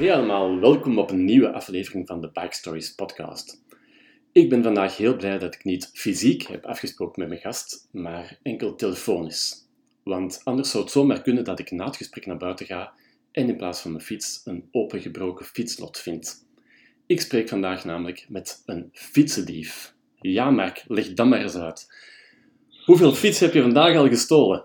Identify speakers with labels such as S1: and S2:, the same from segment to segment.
S1: Allemaal, welkom op een nieuwe aflevering van de Bike Stories podcast. Ik ben vandaag heel blij dat ik niet fysiek heb afgesproken met mijn gast, maar enkel telefonisch. Want anders zou het zomaar kunnen dat ik na het gesprek naar buiten ga en in plaats van mijn fiets een opengebroken fietslot vind. Ik spreek vandaag namelijk met een fietsendief. Ja, Mark, leg dat maar eens uit. Hoeveel fiets heb je vandaag al gestolen?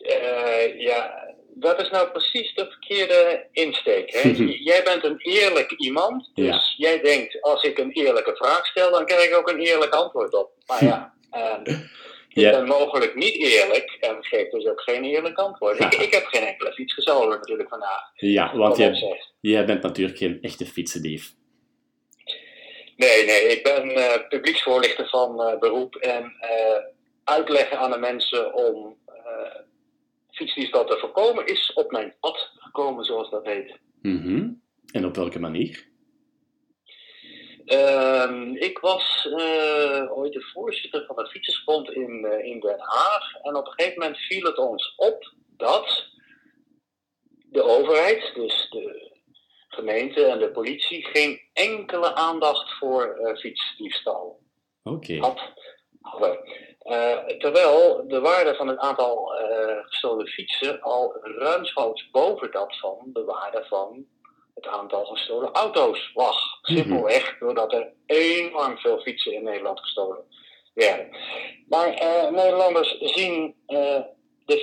S2: Uh, ja, dat is nou precies de verkeerde insteek. Hè? jij bent een eerlijk iemand, dus jij denkt, als ik een eerlijke vraag stel, dan krijg ik ook een eerlijk antwoord op. Maar ja, uh, ik ben mogelijk niet eerlijk en geef dus ook geen eerlijk antwoord. Ik, ik, heb geen enkele fiets gestolen natuurlijk vandaag.
S1: Ja, want jij, jij bent natuurlijk geen echte fietsendief.
S2: Nee, nee, ik ben uh, publieksvoorlichter van uh, beroep en uh, uitleggen aan de mensen om fietsdiefstal te voorkomen is op mijn pad gekomen, zoals dat heet.
S1: Mm En op welke manier?
S2: Uh, ik was uh, ooit de voorzitter van het fietsenspond in, uh, in Den Haag. En op een gegeven moment viel het ons op dat de overheid, dus de gemeente en de politie, geen enkele aandacht voor uh, fietsdiefstal
S1: okay.
S2: had. Uh, terwijl de waarde van het aantal uh, gestolen fietsen al ruimschoots boven dat van de waarde van het aantal gestolen auto's lag. Mhm. Simpelweg doordat er enorm veel fietsen in Nederland gestolen werden. Maar uh, Nederlanders zien de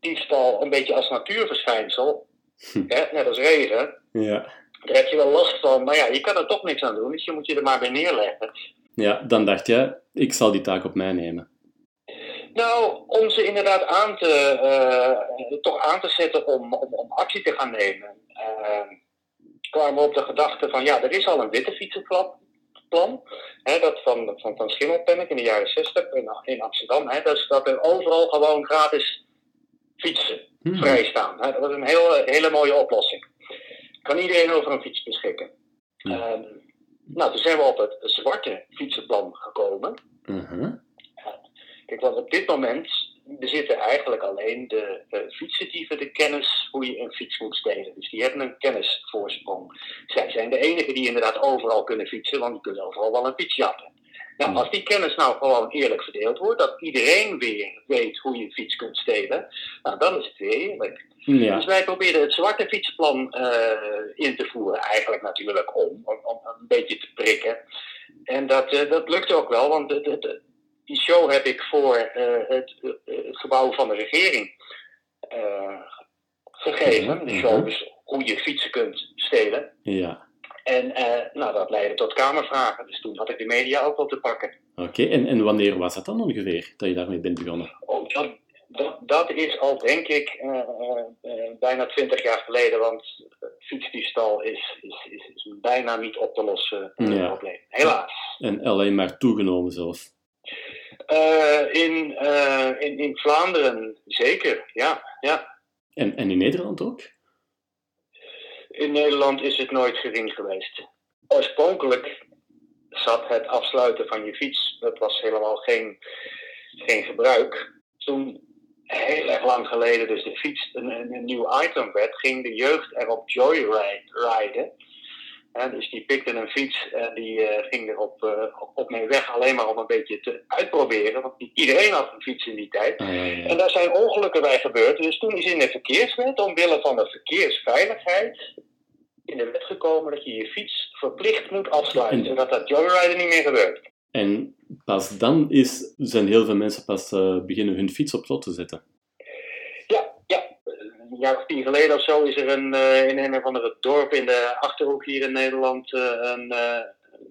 S2: fietsdiefstal een beetje als natuurverschijnsel, hm. hè, net als regen.
S1: Ja.
S2: Daar heb je wel last van, maar ja, je kan er toch niks aan doen, dus je moet je er maar bij neerleggen.
S1: Ja, dan dacht je, ik zal die taak op mij nemen.
S2: Nou, om ze inderdaad aan te, uh, toch aan te zetten om, om, om actie te gaan nemen, uh, kwamen we op de gedachte van, ja, er is al een witte fietsenplan. Hè, dat van, van, van Schimmelpenninck in de jaren 60 in, in Amsterdam. Hè, dat, dat er overal gewoon gratis fietsen hmm. vrij staan. Hè. Dat was een heel, hele mooie oplossing. Kan iedereen over een fiets beschikken. Hmm. Nou, toen zijn we op het zwarte fietsenplan gekomen.
S1: Uh
S2: Kijk, want op dit moment bezitten eigenlijk alleen de uh, fietsendieven de kennis hoe je een fiets moet stelen. Dus die hebben een kennisvoorsprong. Zij zijn de enigen die inderdaad overal kunnen fietsen, want die kunnen overal wel een fiets jatten. Nou, als die kennis nou gewoon eerlijk verdeeld wordt, dat iedereen weer weet hoe je een fiets kunt stelen, nou, dan is het weer eerlijk.
S1: Ja.
S2: Dus wij proberen het zwarte fietsplan uh, in te voeren, eigenlijk natuurlijk om, om, om, een beetje te prikken. En dat, uh, dat lukt ook wel, want de, de, de, die show heb ik voor uh, het, het, gebouw van de regering gegeven. De show is hoe je fietsen kunt stelen.
S1: Ja.
S2: En nou, dat leidde tot kamervragen, dus toen had ik de media ook wel te pakken.
S1: Oké, en, en wanneer was dat dan ongeveer, dat je daarmee bent begonnen?
S2: Oh, dat, dat, dat is al, denk ik, uh, uh, bijna twintig jaar geleden, want fietsdiefstal is, is, is, is, bijna niet op te lossen ja. probleem. Helaas.
S1: En alleen maar toegenomen zelf.
S2: in, in, in Vlaanderen zeker, ja. ja.
S1: En, en in Nederland ook?
S2: In Nederland is het nooit gering geweest. Oorspronkelijk zat het afsluiten van je fiets, dat was helemaal geen, geen gebruik. Toen heel erg lang geleden dus de fiets een, een, nieuw item werd, ging de jeugd erop joyriden. Dus die pikte een fiets en die uh, ging er op, uh, op mee weg alleen maar om een beetje te uitproberen. Want niet iedereen had een fiets in die tijd.
S1: ja, ja.
S2: En daar zijn ongelukken bij gebeurd. Dus toen is in de verkeerswet, omwille van de verkeersveiligheid, in de wet gekomen dat je je fiets verplicht moet afsluiten. En... Zodat dat joyriden niet meer gebeurt.
S1: En pas dan is, zijn heel veel mensen pas uh, beginnen hun fiets op slot te zetten.
S2: Een jaar of tien geleden of zo is er een, uh, in een of andere dorp in de Achterhoek hier in Nederland uh, een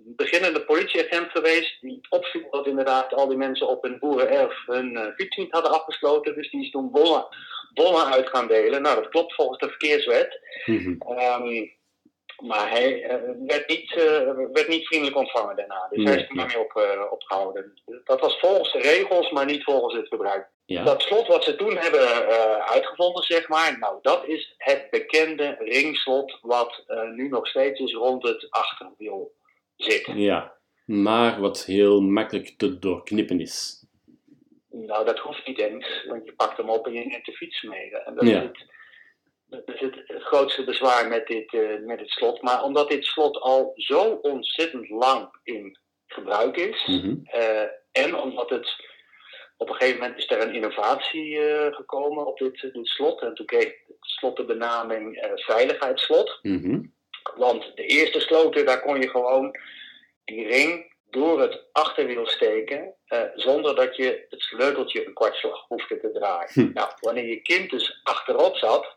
S2: beginnende politieagent geweest. Die opviel dat inderdaad al die mensen op hun boerenerf hun fiets niet hadden afgesloten. Dus die is toen bonnen, bonnen uit gaan delen. Nou, dat klopt volgens de verkeerswet.
S1: Mm -hmm.
S2: um, maar hij uh, werd, niet, uh, werd niet vriendelijk ontvangen daarna. Dus nee, hij is er maar mee op, uh, opgehouden. Dat was volgens de regels, maar niet volgens het gebruik.
S1: Ja.
S2: Dat slot wat ze toen hebben uitgevonden, zeg maar, nou dat is het bekende ringslot wat nu nog steeds is rond het achterwiel zit.
S1: Ja, maar wat heel makkelijk te doorknippen is.
S2: Nou, dat hoeft niet eens, want je pakt hem op en je neemt de fiets mee. En dat
S1: ja.
S2: is het, dat is het grootste bezwaar met dit, met dit slot. Maar omdat dit slot al zo ontzettend lang in gebruik is.
S1: Mhm.
S2: en omdat het op een gegeven moment is er een innovatie gekomen op dit, dit slot. En toen kreeg het slot de benaming veiligheidsslot.
S1: Mhm.
S2: Want de eerste sloten, daar kon je gewoon die ring door het achterwiel steken, uh, zonder dat je het sleuteltje een kwartslag hoefde te draaien.
S1: Hm.
S2: Nou, wanneer je kind dus achterop zat,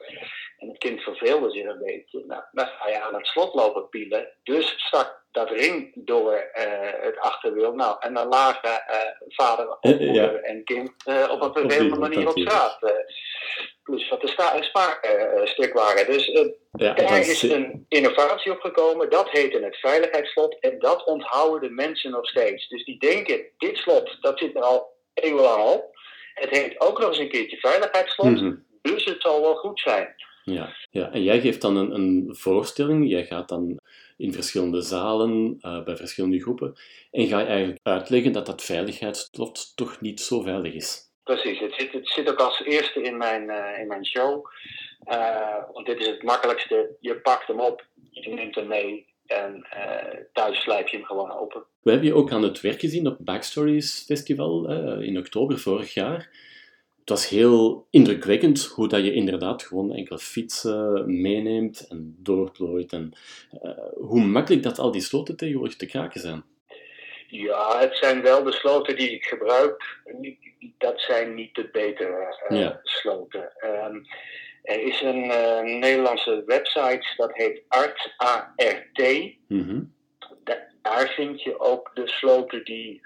S2: en het kind verveelde zich een beetje, nou, dan ga je aan het slot lopen pielen. Dus stak dat ring door uh, het achterwiel. Nou, en dan lagen uh, vader, moeder
S1: ja.
S2: en kind op een vervelende manier op straat. plus wat de spaarstuk waren. Dus
S1: ja,
S2: daar is een innovatie op gekomen, dat heette het veiligheidsslot en dat onthouden de mensen nog steeds. Dus die denken, dit slot, dat zit er al eeuwenlang op. Het heet ook nog eens een keertje veiligheidsslot,
S1: Mhm.
S2: dus het zal wel goed zijn.
S1: Ja, ja, en jij geeft dan een, een voorstelling. Jij gaat dan in verschillende zalen, uh, bij verschillende groepen, en ga je eigenlijk uitleggen dat dat veiligheidsslot toch niet zo veilig is.
S2: Precies, het zit, het zit ook als eerste in mijn, uh, in mijn show. Uh, want dit is het makkelijkste. Je pakt hem op, je neemt hem mee en thuis slijp je hem gewoon open.
S1: We hebben je ook aan het werk gezien op Backstories Festival in oktober vorig jaar. Het was heel indrukwekkend hoe dat je inderdaad gewoon enkele fietsen meeneemt en doorplooit. En uh, hoe makkelijk dat al die sloten tegenwoordig te kraken zijn.
S2: Ja, het zijn wel de sloten die ik gebruik. Dat zijn niet de betere uh,
S1: ja.
S2: sloten. Um, er is een uh, Nederlandse website, dat heet ART, A-R-T.
S1: Mm -hmm.
S2: Daar vind je ook de sloten die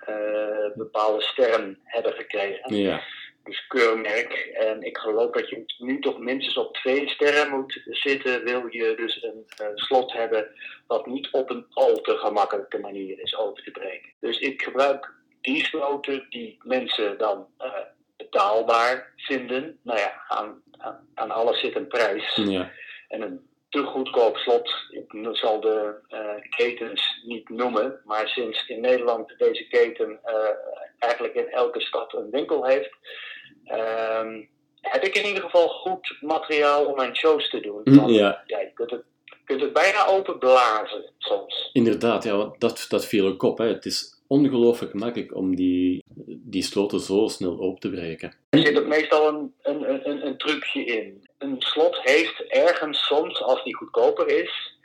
S2: bepaalde sterren hebben gekregen.
S1: Ja.
S2: Keurmerk. En ik geloof dat je nu toch minstens op twee sterren moet zitten. Wil je dus een slot hebben wat niet op een al te gemakkelijke manier is open te breken. Dus ik gebruik die sloten die mensen dan uh, betaalbaar vinden. Nou ja, aan, aan, aan alles zit een prijs.
S1: Ja.
S2: En een te goedkoop slot, ik zal de uh, ketens niet noemen, maar sinds in Nederland deze keten uh, eigenlijk in elke stad een winkel heeft, uh, heb ik in ieder geval goed materiaal om mijn shows te doen.
S1: Want, ja.
S2: ja je kunt het, kunt het bijna openblazen soms.
S1: Inderdaad, ja, dat, dat viel ook op. Hè. Het is ongelooflijk makkelijk om die, die sloten zo snel open te breken.
S2: Er zit ook meestal een, een, een, een trucje in. Een slot heeft ergens soms, als die goedkoper is,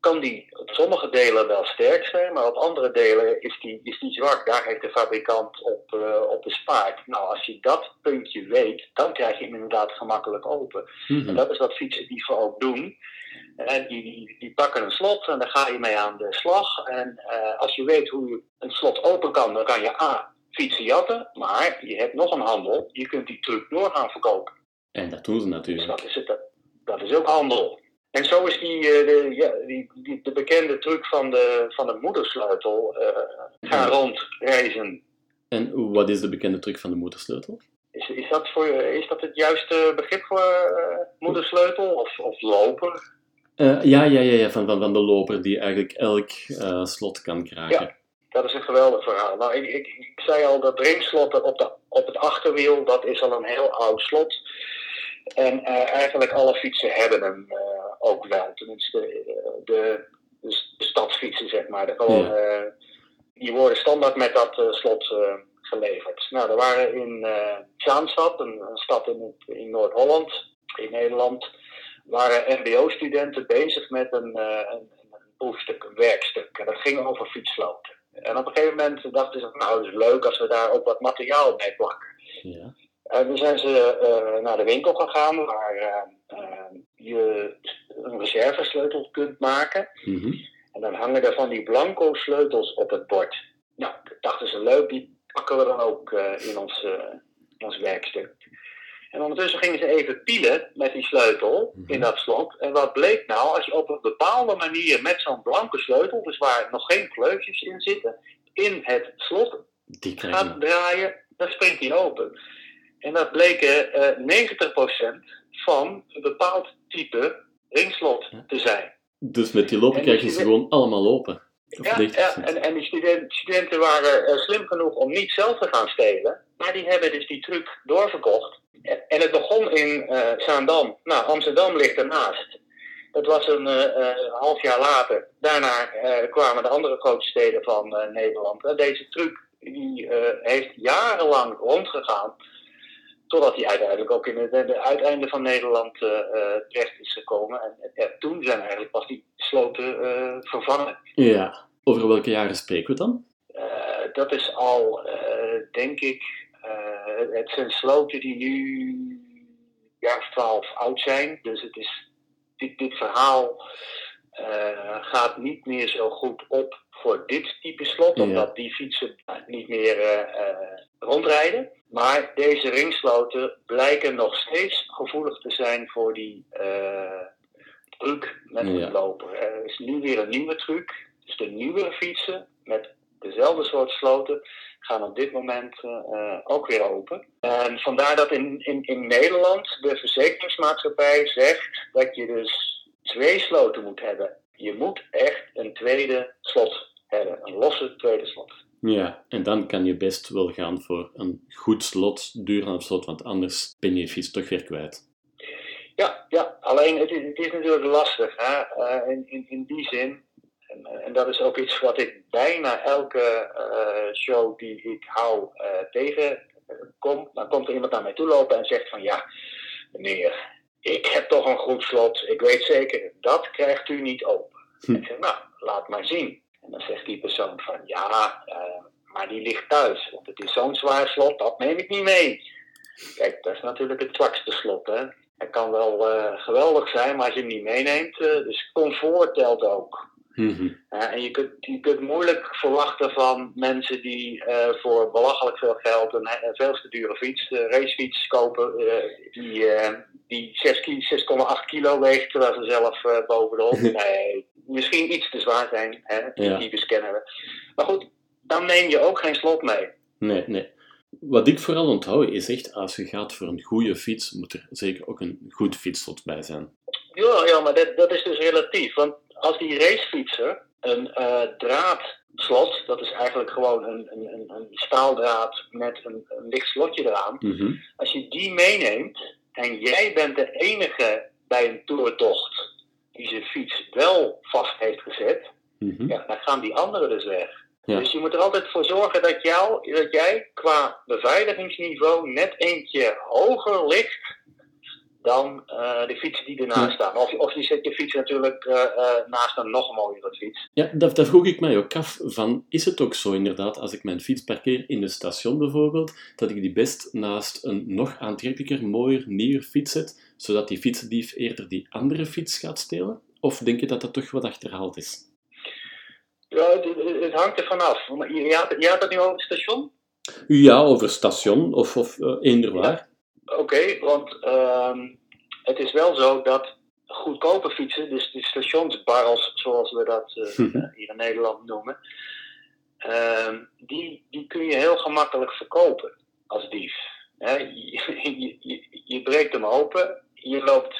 S2: kan die op sommige delen wel sterk zijn, maar op andere delen is die, is die zwak. Daar heeft de fabrikant op, uh, op bespaard. Nou, als je dat puntje weet, dan krijg je hem inderdaad gemakkelijk open.
S1: Mm -hmm.
S2: En dat is wat fietsen die ook doen. En die, die, die, pakken een slot en daar ga je mee aan de slag. En uh, als je weet hoe je een slot open kan, dan kan je A, fietsen jatten, maar je hebt nog een handel. Je kunt die truc door gaan verkopen.
S1: En dat doen ze natuurlijk.
S2: Dus dat is, het, dat is ook handel. En zo is die, uh, de, ja, die, die, de bekende truc van de, van de moedersleutel uh, gaan rondreizen.
S1: En wat is de bekende truc van de moedersleutel?
S2: Is, is, dat, voor, is dat het juiste begrip voor uh, moedersleutel of, of loper?
S1: ja, ja, ja, ja van, van, van de loper die eigenlijk elk slot kan kraken.
S2: Ja, dat is een geweldig verhaal. Nou, ik, ik, ik zei al, dat ringslot op, de, op het achterwiel, dat is al een heel oud slot. En eigenlijk alle fietsen hebben hem ook wel. Tenminste, de, de, de stadsfietsen, zeg maar. De, gewoon, ja. die worden standaard met dat slot geleverd. Nou, er waren in Zaanstad, een, een, stad in, in Noord-Holland, in Nederland, waren MBO-studenten bezig met een, een, een proefstuk, een werkstuk. En dat ging over fietssloten. En op een gegeven moment dachten ze, nou, het is leuk als we daar ook wat materiaal bij plakken.
S1: Ja.
S2: En toen zijn ze uh, naar de winkel gegaan waar uh, uh, je een reservesleutel kunt maken.
S1: Mm -hmm.
S2: En dan hangen er van die blanco sleutels op het bord. Nou, dachten ze leuk, die pakken we dan ook in, ons, in ons werkstuk. En ondertussen gingen ze even pielen met die sleutel
S1: Mhm.
S2: in dat slot. En wat bleek nou, als je op een bepaalde manier met zo'n blanke sleutel, dus waar nog geen kleufjes in zitten, in het slot
S1: Die
S2: gaat draaien, dan springt hij open. En dat bleken eh 90% van een bepaald type ringslot te zijn.
S1: Dus met die lopen
S2: En
S1: krijgen
S2: dus
S1: ze
S2: je-
S1: gewoon allemaal open.
S2: Ja,
S1: 90%.
S2: ja en, en die studenten, studenten waren eh, slim genoeg om niet zelf te gaan stelen, maar die hebben dus die truc doorverkocht. En, En het begon in uh, Zaandam. Nou, Amsterdam ligt ernaast. Dat was een half jaar later. Daarna kwamen de andere grote steden van Nederland. deze truc die, heeft jarenlang rondgegaan. Totdat hij uiteindelijk ook in het, het uiteinde van Nederland terecht is gekomen. En toen zijn eigenlijk pas die sloten vervangen.
S1: Ja, over welke jaren spreken we dan?
S2: dat is al, denk ik, het zijn sloten die nu jaar of twaalf oud zijn. Dus het is, dit, dit verhaal uh, gaat niet meer zo goed op voor dit type slot, omdat die fietsen niet meer uh, rondrijden. Maar deze ringsloten blijken nog steeds gevoelig te zijn voor die truc met een loper. Er is nu weer een nieuwe truc. Dus de nieuwere fietsen met dezelfde soort sloten gaan op dit moment uh, ook weer open. En vandaar dat in, in, in Nederland de verzekeringsmaatschappij zegt dat je dus twee sloten moet hebben. Je moet echt een tweede slot hebben, een losse tweede slot.
S1: Ja, en dan kan je best wel gaan voor een goed slot, duurzaam slot, want anders ben je je fiets toch weer kwijt.
S2: Ja, ja. alleen het is, het is natuurlijk lastig. Hè? Uh, in, in, in die zin, en, en, dat is ook iets wat ik bijna elke uh, show die ik hou uh, tegenkom. Dan komt er iemand naar mij toe lopen en zegt van ja, meneer, ik heb toch een goed slot. Ik weet zeker, dat krijgt u niet open. Hm. Ik zeg, nou, laat maar zien. En dan zegt die persoon van ja, uh, maar die ligt thuis. Want het is zo'n zwaar slot, dat neem ik niet mee. Kijk, dat is natuurlijk het zwakste slot. Hè? Het kan wel geweldig zijn, maar als je hem niet meeneemt, dus comfort telt ook. Mm en je kunt, je kunt moeilijk verwachten van mensen die uh, voor belachelijk veel geld een, een veel te dure fiets, racefiets kopen, die, die 6,8 kilo weegt, terwijl ze zelf boven de 100. nee, misschien iets te zwaar zijn, hè, ja. die bescannen we. Maar goed, dan neem je ook geen slot mee.
S1: Nee, nee. Wat ik vooral onthoud is echt, als je gaat voor een goede fiets, moet er zeker ook een goed fietsslot bij zijn.
S2: Ja, ja maar dat, dat is dus relatief. Want als die racefietser een uh, draadslot, dat is eigenlijk gewoon een, een, een staaldraad met een, een licht slotje eraan. Mhm. Als je die meeneemt en jij bent de enige bij een toertocht die zijn fiets wel vast heeft gezet, mhm. ja, dan gaan die anderen dus weg. Dus je moet er altijd voor zorgen dat, jou, dat jij qua beveiligingsniveau net eentje hoger ligt dan uh, de fietsen die ernaast staan. Of, of je zet je fiets natuurlijk uh, uh, naast een nog mooiere fiets.
S1: Ja, dat, dat, vroeg ik mij ook af. Van, is het ook zo inderdaad, als ik mijn fiets parkeer in een station bijvoorbeeld, dat ik die best naast een nog aantrekkelijker, mooier, nieuwer fiets zet, zodat die fietsendief eerder die andere fiets gaat stelen? Of denk je dat dat toch wat achterhaald is?
S2: Ja, het, het hangt er vanaf. Je had, je had het nu over het station?
S1: Ja, over station of, of eender waar.
S2: Oké, want ehm, het is wel zo dat goedkope fietsen, dus die stationsbarrels zoals we dat uh, hier in Nederland noemen, uh, die, die kun je heel gemakkelijk verkopen als dief. je, je, je, breekt hem open, je loopt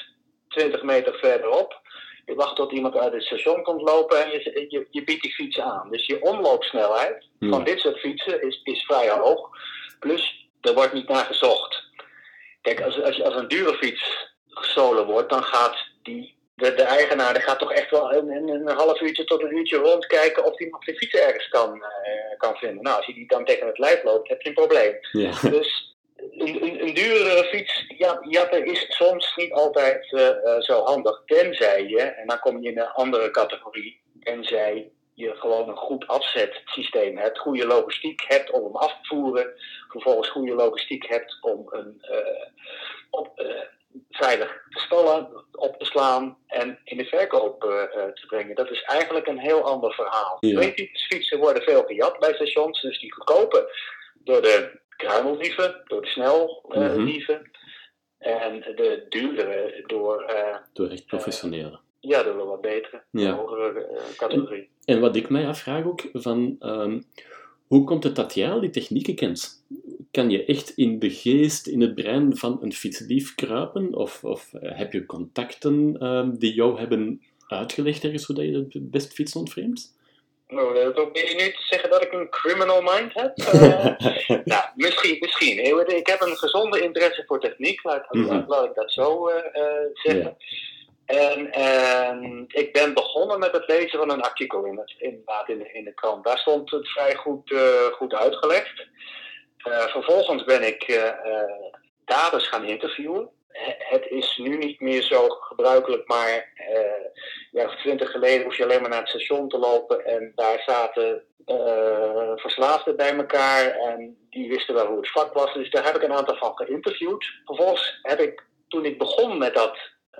S2: 20 meter verderop, je wacht tot iemand uit het station komt lopen en je, je, je biedt die fiets aan. Dus je omloopsnelheid van dit soort fietsen is, is vrij hoog. Plus, er wordt niet naar gezocht. Kijk, als, als, als een dure fiets gestolen wordt, dan gaat die, de, de eigenaar die gaat toch echt wel een, een, een, half uurtje tot een uurtje rondkijken of hij nog de fiets ergens kan, uh, kan vinden. Nou, als je die dan tegen het lijf loopt, heb je een probleem. Ja. Dus een, een, een duurdere fiets ja, jatten is soms niet altijd uh, uh, zo handig. Tenzij je, en dan kom je in een andere categorie, tenzij je gewoon een goed afzetsysteem hebt, goede logistiek hebt om hem af te voeren, vervolgens goede logistiek hebt om een uh, op, uh, veilig te stallen, op te slaan en in de verkoop uh, te brengen. Dat is eigenlijk een heel ander verhaal. Ja. Twee types fietsen worden veel gejat bij stations, dus die goedkope door de kruimeldieven, door de snellieven. Mm -hmm. En de duurdere door...
S1: door echt professionele.
S2: Ja, dat wel wat betere, ja. hogere uh, categorie.
S1: En, wat ik mij afvraag ook, van, um, hoe komt het dat jij al die technieken kent? Kan je echt in de geest, in het brein van een fietsdief kruipen? Of, of uh, heb je contacten um, die jou hebben uitgelegd ergens hoe dat je het best fiets ontvreemdt?
S2: Nou, probeer je nu te zeggen dat ik een criminal mind heb? Uh, nou, misschien, misschien. Ik heb een gezonde interesse voor techniek, laat, mm laat ik dat zo uh, zeggen. En, en, ik ben begonnen met het lezen van een artikel in, het, in, de, in de krant. Daar stond het vrij goed, uh, goed uitgelegd. vervolgens ben ik daders gaan interviewen het is nu niet meer zo gebruikelijk, maar ja, twintig geleden hoef je alleen maar naar het station te lopen en daar zaten verslaafden bij elkaar en die wisten wel hoe het vak was. Dus daar heb ik een aantal van geïnterviewd. Vervolgens heb ik, toen ik begon met dat,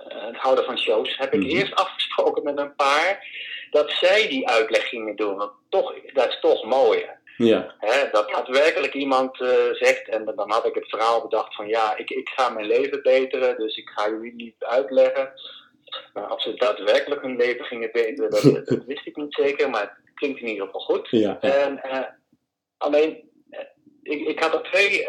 S2: het houden van shows, heb ik mhm. eerst afgesproken met een paar dat zij die uitleg gingen doen. Want toch, dat is toch mooier. Ja. Hè, dat daadwerkelijk iemand uh, zegt, en dan had ik het verhaal bedacht van ja, ik, ik ga mijn leven beteren, dus ik ga jullie niet uitleggen. Maar of ze daadwerkelijk hun leven gingen beteren, dat, dat, wist ik niet zeker, maar het klinkt in ieder geval goed. Ja, En, uh, alleen, ik, ik had er twee,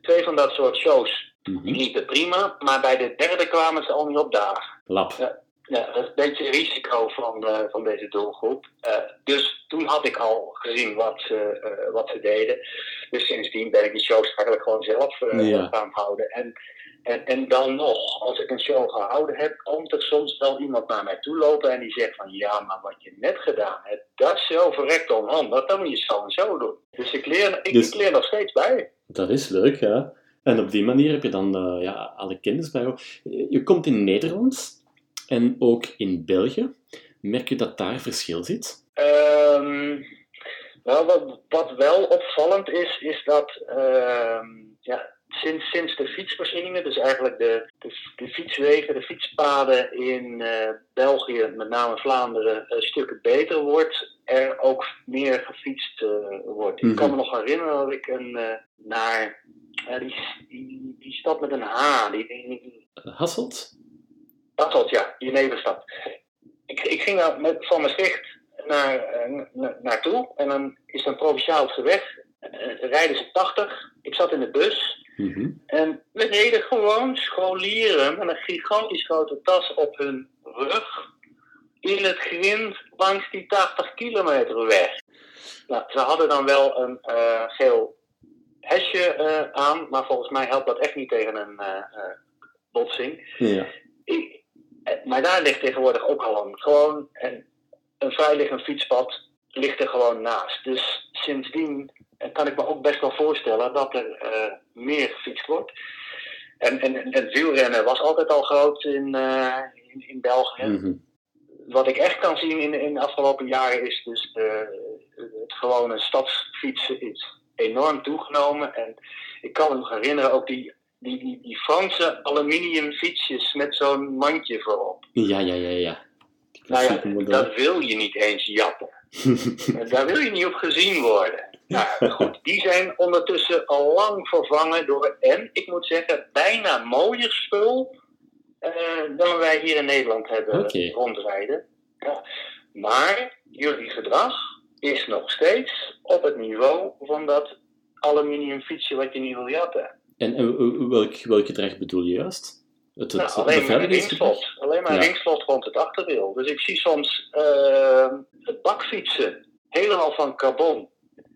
S2: twee van dat soort shows. Mm -hmm. liepen prima, maar bij de derde kwamen ze al niet op daar.
S1: Lap.
S2: Ja, ja, dat is een beetje het risico van, uh, van deze doelgroep. Uh, dus toen had ik al gezien wat ze, uh, wat ze deden. Dus sindsdien ben ik die shows eigenlijk gewoon zelf ja. gaan houden. En, en, en dan nog, als ik een show gehouden heb, komt er soms wel iemand naar mij toe lopen en die zegt van ja, maar wat je net gedaan hebt, dat is zo verrekt onhandig, dat moet je zo en zo doen. Dus ik leer, ik, dus, ik leer nog steeds bij.
S1: Dat is leuk, ja. En op die manier heb je dan ja, alle kennis bij jou. Je komt in Nederland en ook in België. Merk je dat daar verschil zit?
S2: Um, nou, wat, wat, wel opvallend is, is dat uh, ja, sinds, sinds de fietsvoorzieningen, dus eigenlijk de, de, de fietswegen, de fietspaden in uh, België, met name Vlaanderen, uh, stukken beter wordt, er ook meer gefietst uh, wordt. Ik kan me mhm. nog herinneren dat ik een, naar die, die, die, stad met een H, die, die,
S1: Hasselt?
S2: Hasselt, ja, Jeneverstad. Ik, ik ging daar met, van Maastricht naar, uh, naartoe en dan is er een provinciaalse weg. Uh, rijden ze 80. Ik zat in de bus. Mm En we reden gewoon scholieren met een gigantisch grote tas op hun rug in het grind langs die 80 kilometer weg. Nou, ze hadden dan wel een uh, geel hesje aan, maar volgens mij helpt dat echt niet tegen een botsing. Ja. Ik, maar daar ligt tegenwoordig ook al een, gewoon een, een vrijliggend fietspad ligt er gewoon naast. Dus sindsdien kan ik me ook best wel voorstellen dat er uh, meer gefietst wordt. En, en, en het wielrennen was altijd al groot in, uh, in, in, België. Mhm. Wat ik echt kan zien in, in de afgelopen jaren is dus de, het gewone stadsfietsen is enorm toegenomen. En ik kan me nog herinneren ook die die, die, die Franse aluminium fietsjes met zo'n mandje voorop.
S1: Ja, ja, ja, ja.
S2: Nou ja, dat wil je niet eens jatten. Daar wil je niet op gezien worden. Nou goed, die zijn ondertussen al lang vervangen door, en ik moet zeggen, bijna mooier spul uh, dan wij hier in Nederland hebben okay. rondrijden. Ja. Maar jullie gedrag is nog steeds op het niveau van dat aluminium fietsje wat je niet wil jatten.
S1: En, welk, welk gedrag bedoel je juist?
S2: Het, het, nou, alleen maar ringslot. Alleen maar een ringslot rond het achterwiel. Dus ik zie soms uh, bakfietsen, helemaal van carbon,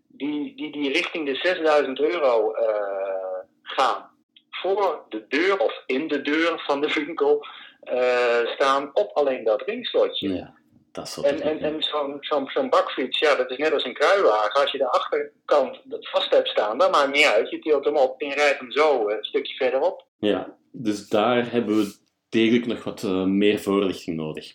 S2: die, die, die richting de 6000 euro uh, gaan. Voor de deur of in de deur van de winkel uh, staan op alleen dat ringslotje. Ja. En, en, en zo'n zo'n zo'n bakfiets, ja, dat is net als een kruiwagen. Als je de achterkant vast hebt staan, dan maakt niet uit. Je tilt hem op en je rijdt hem zo een stukje verderop.
S1: Ja, dus daar hebben we degelijk nog wat uh, meer voorlichting nodig.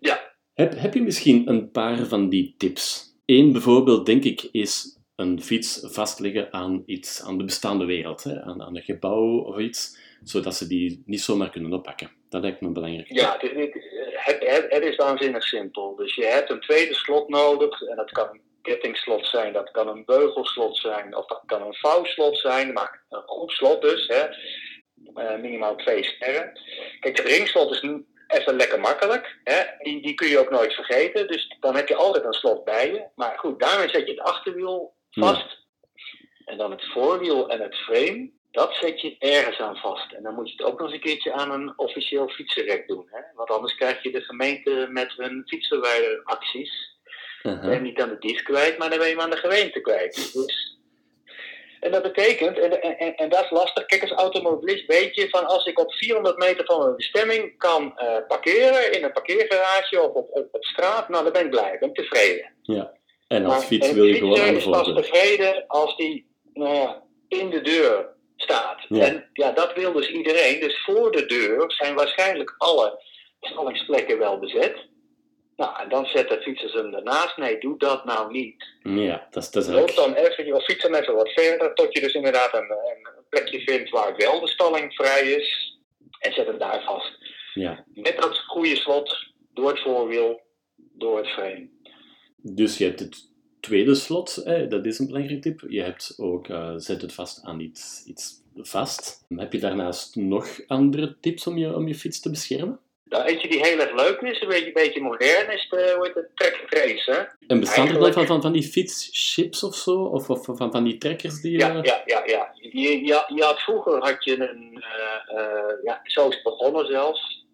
S2: Ja.
S1: Heb, heb je misschien een paar van die tips? Eén bijvoorbeeld, denk ik, is een fiets vastleggen aan iets, aan de bestaande wereld, hè? Aan, aan een gebouw of iets, zodat ze die niet zomaar kunnen oppakken. Dat lijkt me belangrijk.
S2: Ja, het, het, het, is waanzinnig simpel. Dus je hebt een tweede slot nodig. En dat kan een kettingslot zijn, dat kan een beugelslot zijn, of dat kan een vouwslot zijn. Maar een goed slot dus. Hè. Uh, minimaal twee sterren. Kijk, het ringslot is even lekker makkelijk. Hè. Die, die kun je ook nooit vergeten. Dus dan heb je altijd een slot bij je. Maar goed, daarmee zet je het achterwiel vast. En dan het voorwiel en het frame dat zet je ergens aan vast. En dan moet je het ook nog eens een keertje aan een officieel fietsenrek doen. Hè? Want anders krijg je de gemeente met hun fietsenwijderacties. Uh Ben je niet aan de dief kwijt, maar dan ben je hem aan de gemeente kwijt. Dus, en dat betekent, en, en, en dat is lastig, kijk als automobilist weet je van als ik op 400 meter van mijn bestemming kan uh, parkeren in een parkeergarage of op, op, op, straat, nou dan ben ik blij, ben ik tevreden.
S1: Ja, en als fiets wil je gewoon aan de
S2: is pas tevreden als die nou ja, in de deur staat. En ja, dat wil dus iedereen. Dus voor de deur zijn waarschijnlijk alle stallingsplekken wel bezet. Nou, en dan zetten fietsers hem ernaast. Nee, doe dat nou niet.
S1: Ja, dat is, dat is
S2: Loop dan even, of fiets dan even wat verder, tot je dus inderdaad een, een plekje vindt waar wel de stalling vrij is. En zet hem daar vast.
S1: Ja.
S2: Met dat goede slot, door het voorwiel, door het frame.
S1: Dus je hebt het tweede slot, dat is een belangrijke tip. Je hebt ook, uh, zet het vast aan iets, iets vast. Heb je daarnaast nog andere tips om je, om je fiets te beschermen?
S2: Nou, eentje die heel erg leuk is, een beetje, een beetje modern, is de, hoe heet het, track trace. Hè?
S1: En bestaat er dan van, van, van die fietschips of zo? Of, of van, van die trekkers die...
S2: Ja, ja, ja. ja. Je, je, je had, vroeger had je een... Uh, uh, ja, zo is het begonnen zelfs.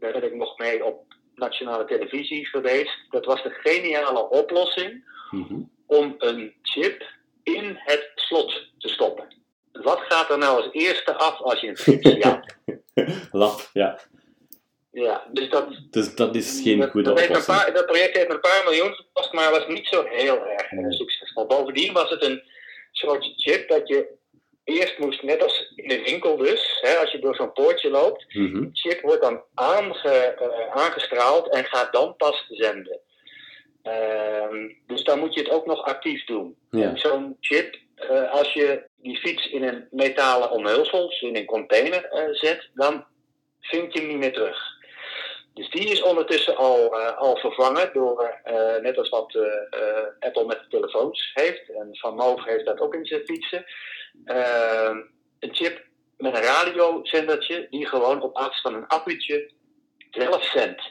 S2: daar ben ik nog mee op nationale televisie geweest. Dat was de geniale oplossing
S1: mhm.
S2: om een chip in het slot te stoppen. Wat gaat er nou als eerste af als je een fiets ja.
S1: Lap, ja.
S2: Ja, dus dat,
S1: dus dat is geen dat, goede
S2: dat
S1: oplossing.
S2: Paar, dat project heeft een paar miljoen gekost, maar was niet zo heel erg succesvol. Bovendien was het een soort chip dat je eerst moest, net als in de winkel dus, hè, als je door zo'n poortje loopt,
S1: mm
S2: de chip wordt dan aange, uh, aangestraald en gaat dan pas zenden. Uh, dus dan moet je het ook nog actief doen.
S1: Ja.
S2: Zo'n chip, uh, als je die fiets in een metalen omhulsel, dus in een container uh, zet, dan vind je hem niet meer terug. Dus die is ondertussen al, al vervangen door, net als wat Apple met de telefoons heeft. En Van Moof heeft dat ook in zijn fietsen. Uh, een chip met een radiozendertje die gewoon op basis van een accu'tje zelf zendt.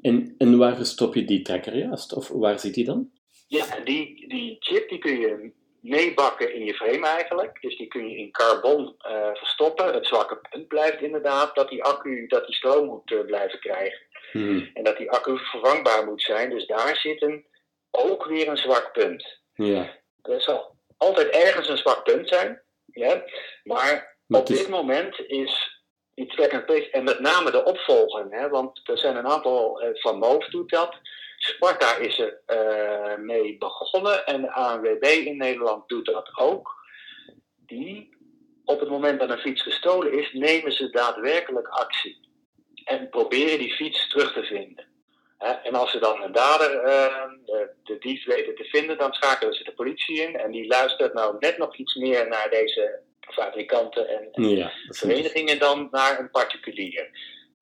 S1: En, en waar stop je die trekker juist? Of waar zit die dan?
S2: Ja, die, die chip die kun je meebakken in je frame eigenlijk. Dus die kun je in carbon uh, verstoppen. Het zwakke punt blijft inderdaad dat die accu dat die stroom moet uh, blijven krijgen.
S1: Hmm.
S2: En dat die accu vervangbaar moet zijn. Dus daar zit een, ook weer een zwak punt.
S1: Ja.
S2: Dat zal altijd ergens een zwak punt zijn. Ja? Maar op dit moment is die track and trace, en met name de opvolging, hè, want er zijn een aantal, uh, Van Moof doet dat, Sparta is er uh, mee begonnen en de ANWB in Nederland doet dat ook. Die, op het moment dat een fiets gestolen is, nemen ze daadwerkelijk actie. En proberen die fiets terug te vinden. En als ze dan een dader, uh, de, de dief weten te vinden, dan schakelen ze de politie in. En die luistert nou net nog iets meer naar deze fabrikanten en, en
S1: ja,
S2: verenigingen dan naar een particulier.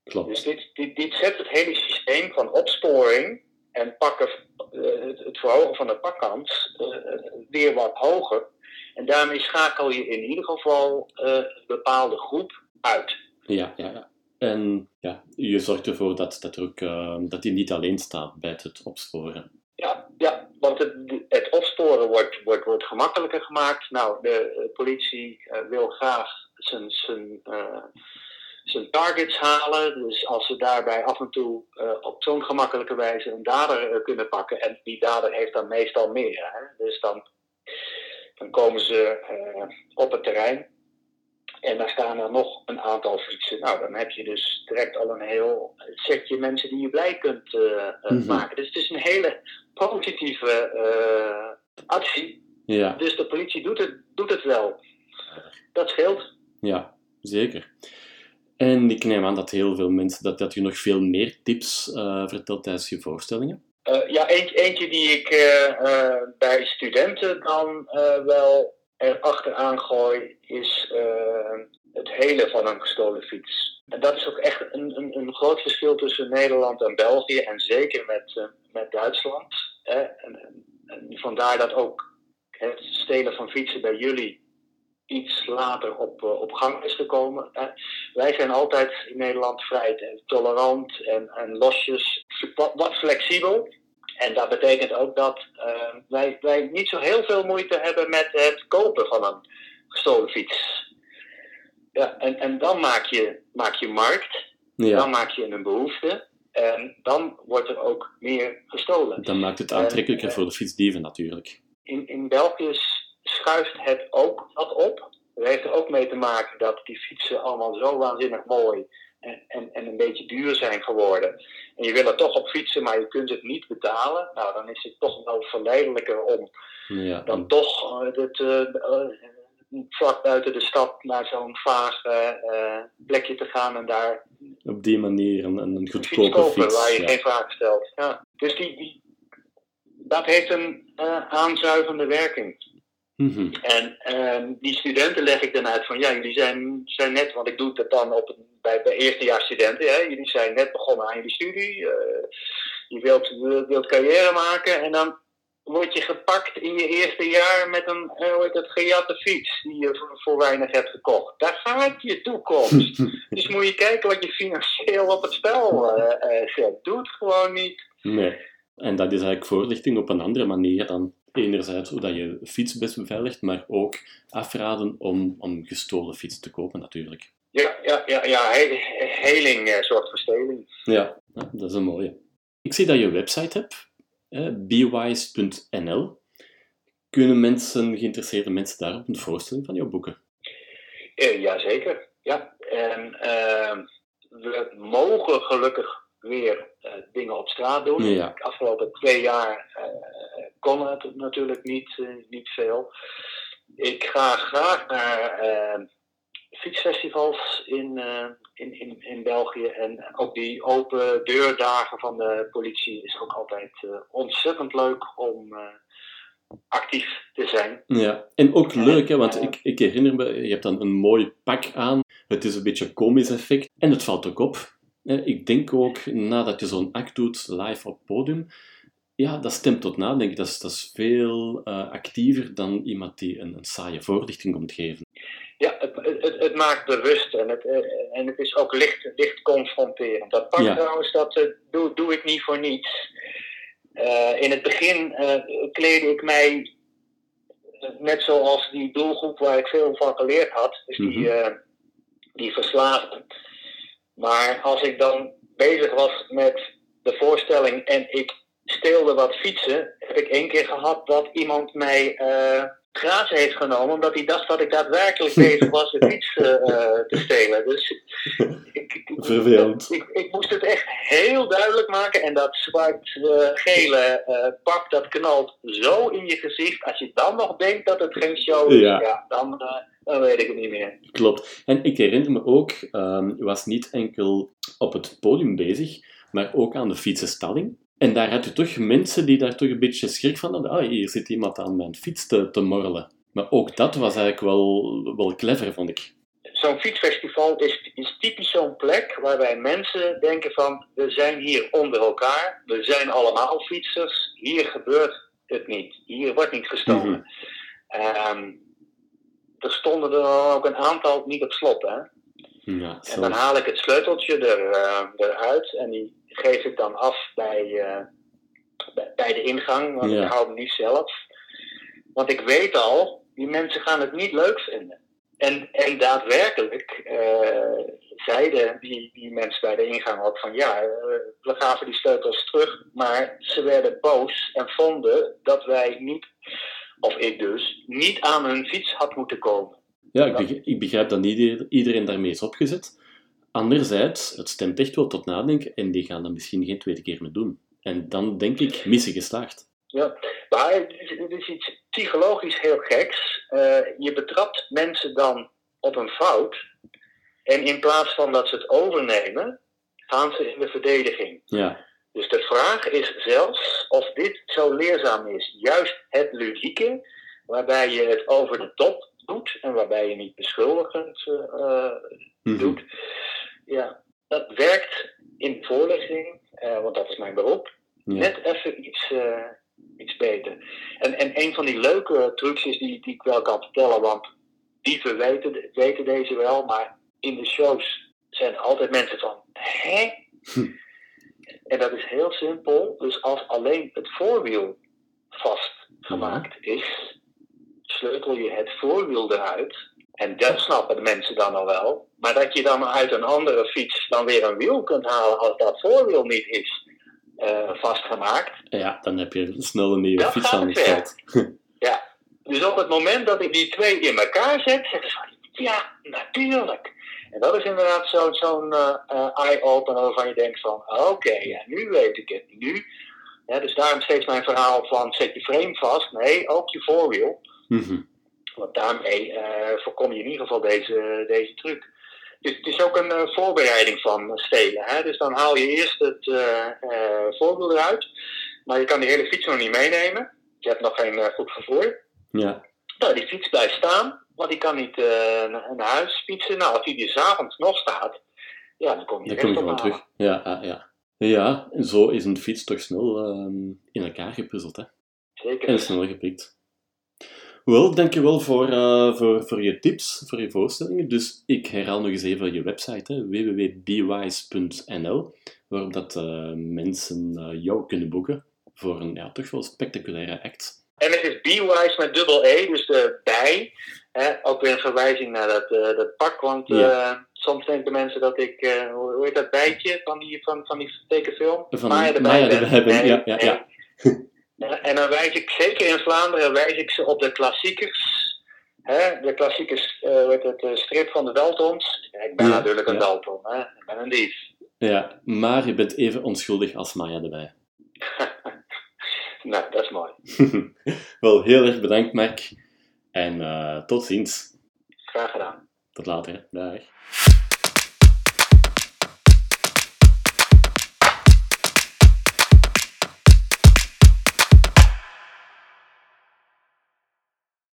S1: Klopt.
S2: Dus dit, dit, dit zet het hele systeem van opsporing en pakken, uh, het, het, verhogen van de pakkans uh, weer wat hoger. En daarmee schakel je in ieder geval een bepaalde groep uit.
S1: Ja, ja, ja. En ja, je zorgt ervoor dat, dat, ook, uh, dat hij niet alleen staat bij het opsporen.
S2: Ja, ja want het, het opsporen wordt, wordt, wordt gemakkelijker gemaakt. Nou, de politie uh, wil graag zijn, zijn, uh, zijn targets halen. Dus als ze daarbij af en toe op zo'n gemakkelijke wijze een dader kunnen pakken. En die dader heeft dan meestal meer. Hè? Dus dan, dan komen ze op het terrein. En daar staan er nog een aantal fietsen. Nou, dan heb je dus direct al een heel setje mensen die je blij kunt uh, mm-hmm. maken. Dus het is een hele positieve uh, actie.
S1: Ja.
S2: Dus de politie doet het, doet het wel. Dat scheelt.
S1: Ja, zeker. En ik neem aan dat heel veel mensen, dat, dat je nog veel meer tips uh, vertelt tijdens je voorstellingen.
S2: ja, eentje, eentje die ik bij studenten dan wel er achteraan gooi, is uh, het helen van een gestolen fiets. En dat is ook echt een, een, een groot verschil tussen Nederland en België en zeker met, uh, met Duitsland. Hè? En, en, vandaar dat ook het stelen van fietsen bij jullie iets later op, uh, op gang is gekomen. Hè? Wij zijn altijd in Nederland vrij tolerant en, en losjes, wat flexibel. En dat betekent ook dat uh, wij, wij niet zo heel veel moeite hebben met het kopen van een gestolen fiets. Ja, en, en dan maak je, maak je markt,
S1: Ja,
S2: dan maak je een behoefte en dan wordt er ook meer gestolen.
S1: dan maakt het aantrekkelijker voor de fietsdieven natuurlijk.
S2: In, in België schuift het ook wat op. Dat heeft er ook mee te maken dat die fietsen allemaal zo waanzinnig mooi en, en, en een beetje duur zijn geworden. En je wil er toch op fietsen, maar je kunt het niet betalen. Nou, dan is het toch wel verleidelijker om
S1: Ja,
S2: dan toch eh, het, eh, eh, vlak buiten de stad naar zo'n vaag plekje te gaan en daar
S1: op die manier een, een
S2: fiets
S1: goedkope
S2: kopen
S1: fiets.
S2: waar je
S1: ja.
S2: geen vraag stelt. Ja. Dus die, die, dat heeft een aanzuigende werking.
S1: Mhm.
S2: En ehm, die studenten leg ik dan uit van ja, jullie zijn, zijn net, want ik doe het dan op, een- bij, bij eerstejaarsstudenten, hè, jullie zijn net begonnen aan jullie studie, eh, je wilt, wilt, wilt carrière maken en dan word je gepakt in je eerste jaar met een eh, hoe heet gejatte fiets die je voor, voor weinig hebt gekocht. Daar gaat je toekomst. dus moet je kijken wat je financieel op het spel eh, eh, zet. Doe het gewoon niet.
S1: Nee. En dat is eigenlijk voorlichting op een andere manier dan enerzijds hoe dat je fiets best beveiligt, maar ook afraden om, om gestolen fiets te kopen natuurlijk.
S2: Ja, ja, ja, ja he- heling eh, zorgt voor steling.
S1: Ja, dat is een mooie. Ik zie dat je een website hebt, hè, bewise.nl. Kunnen mensen, geïnteresseerde mensen daarop een voorstelling van jouw boeken?
S2: Eh, jazeker, ja. En ehm, we mogen gelukkig weer eh, dingen op straat doen.
S1: Ja.
S2: De afgelopen twee jaar eh, kon het natuurlijk niet, eh, niet veel. Ik ga graag naar fietsfestivals in, in, in, in België. En ook die open deurdagen van de politie is ook altijd ontzettend leuk om actief te zijn.
S1: Ja, en ook leuk, hè, want ik, ik herinner me, je hebt dan een mooi pak aan. Het is een beetje komisch effect en het valt ook op. hè. Ik denk ook, nadat je zo'n act doet live op podium, ja, dat stemt tot nadenken. Dat is, dat is veel eh, actiever dan iemand die een, een saaie voorlichting komt geven.
S2: Ja, het, het, het maakt bewust en het, eh, en het is ook licht, licht confronterend. Dat pak
S1: Ja.
S2: trouwens, dat eh, doe, doe ik niet voor niets. Eh, in het begin eh kleedde ik mij eh, net zoals die doelgroep waar ik veel van geleerd had, dus die, eh, die verslaafden. Maar als ik dan bezig was met de voorstelling en ik steelde wat fietsen, heb ik één keer gehad dat iemand mij grazen heeft genomen, omdat hij dacht dat ik daadwerkelijk bezig was de fiets eh, eh, te stelen. Dus ik, ik,
S1: Vervelend.
S2: ik, ik moest het echt heel duidelijk maken en dat zwart-gele eh, pak dat knalt zo in je gezicht. Als je dan nog denkt dat het geen show is,
S1: Ja.
S2: ja. dan, dan weet ik het niet meer.
S1: Klopt. En ik herinner me ook, ehm, je was niet enkel op het podium bezig, maar ook aan de fietsenstalling. En daar had je toch mensen die daar toch een beetje schrik van hadden. Ah, hier zit iemand aan mijn fiets te, te morrelen. Maar ook dat was eigenlijk wel, wel clever, vond ik.
S2: Zo'n fietsfestival is, is typisch zo'n plek waarbij mensen denken van we zijn hier onder elkaar, we zijn allemaal fietsers, hier gebeurt het niet, hier wordt niet gestolen.
S1: Mhm.
S2: Ehm, er stonden er ook een aantal niet op slot, hè?
S1: Ja,
S2: En dan haal ik het sleuteltje er, eh, eruit en die geef ik dan af bij, eh, bij, de ingang, want
S1: Ja.
S2: ik hou hem niet zelf. Want ik weet al, die mensen gaan het niet leuk vinden. En, en daadwerkelijk eh, zeiden die, die mensen bij de ingang ook van ja, eh, we gaven die sleutels terug, maar ze werden boos en vonden dat wij niet, of ik dus, niet aan hun fiets had moeten komen.
S1: Ja, ik begrijp, ik begrijp dat niet ieder- iedereen daarmee is opgezet. Anderzijds, het stemt echt wel tot nadenken en die gaan dat misschien geen tweede keer meer doen. En dan denk ik, missie geslaagd.
S2: Ja, maar het is, het is iets psychologisch heel geks. Eh, je betrapt mensen dan op een fout. En in plaats van dat ze het overnemen, gaan ze in de verdediging.
S1: Ja,
S2: Dus de vraag is zelfs of dit zo leerzaam is. Juist het ludieke, waarbij je het over de top doet en waarbij je niet beschuldigend eh,
S1: Mhm.
S2: doet. Ja, dat werkt in de voorlichting, eh, want dat is mijn beroep
S1: ja.
S2: net even iets, eh, iets beter. En, en een van die leuke trucjes die, die ik wel kan vertellen, want dieven weten, weten deze wel, maar in de shows zijn altijd mensen van, hè?
S1: Hm.
S2: En dat is heel simpel. Dus als alleen het voorwiel vastgemaakt is, sleutel je het voorwiel eruit. En dat snappen de mensen dan al wel. Maar dat je dan uit een andere fiets dan weer een wiel kunt halen als dat voorwiel niet is eh, vastgemaakt.
S1: Ja, dan heb je snel een nieuwe
S2: Dat
S1: fiets aan de stad.
S2: Ja. Dus op het moment dat ik die twee in elkaar zet, zeggen ze van, ja, natuurlijk. En dat is inderdaad zo- zo'n eh, eh, eye-opener waarvan je denkt van, oké, ja, nu weet ik het. Nu. Ja, dus daarom steeds mijn verhaal van, zet je frame vast. Nee, ook je voorwiel.
S1: Mhm.
S2: Want daarmee eh, voorkom je in ieder geval deze, deze truc. Dus het is ook een eh, voorbereiding van stelen. Hè? Dus dan haal je eerst het eh voorwiel eruit. Maar je kan die hele fiets nog niet meenemen. Je hebt nog geen goed vervoer.
S1: Ja,
S2: Nou, die fiets blijft staan, want die kan niet naar, huis fietsen. Nou, als die dus 's avonds nog staat, ja, dan kom je
S1: dan kom je gewoon terug. Ja, ah, ja. Ja, en zo is een fiets toch snel ehm, in elkaar gepuzzeld, hè.
S2: Zeker.
S1: En snel gepikt. Wel, dankjewel voor, eh, voor, voor je tips, voor je voorstellingen. Dus ik herhaal nog eens even je website, www.bewise.nl, waarop dat, eh, mensen eh, jou kunnen boeken voor een ja, toch wel spectaculaire act.
S2: En het is B-Wise met dubbel E, dus de bij. Hè, ook weer een verwijzing naar dat, dat pak, want
S1: Ja.
S2: soms denken mensen dat ik, hoe heet dat bijtje van die, van, van die tekenfilm?
S1: Van
S2: Maya erbij
S1: Maya
S2: ben.
S1: erbij ben,
S2: Nee,
S1: ja, ja. Ja,
S2: En dan wijs ik, zeker in Vlaanderen, wijs ik ze op de klassiekers. Hè, de klassieke eh, hoe heet het, eh, strip van de Daltons. Ik ben
S1: Ja,
S2: natuurlijk een
S1: ja.
S2: Dalton, hè. ik ben een dief.
S1: Ja, maar je bent even onschuldig als Maya erbij.
S2: nou, dat is mooi.
S1: wel, heel erg bedankt, Mark. En eh, tot ziens.
S2: Graag gedaan.
S1: Tot later. hè. Dag.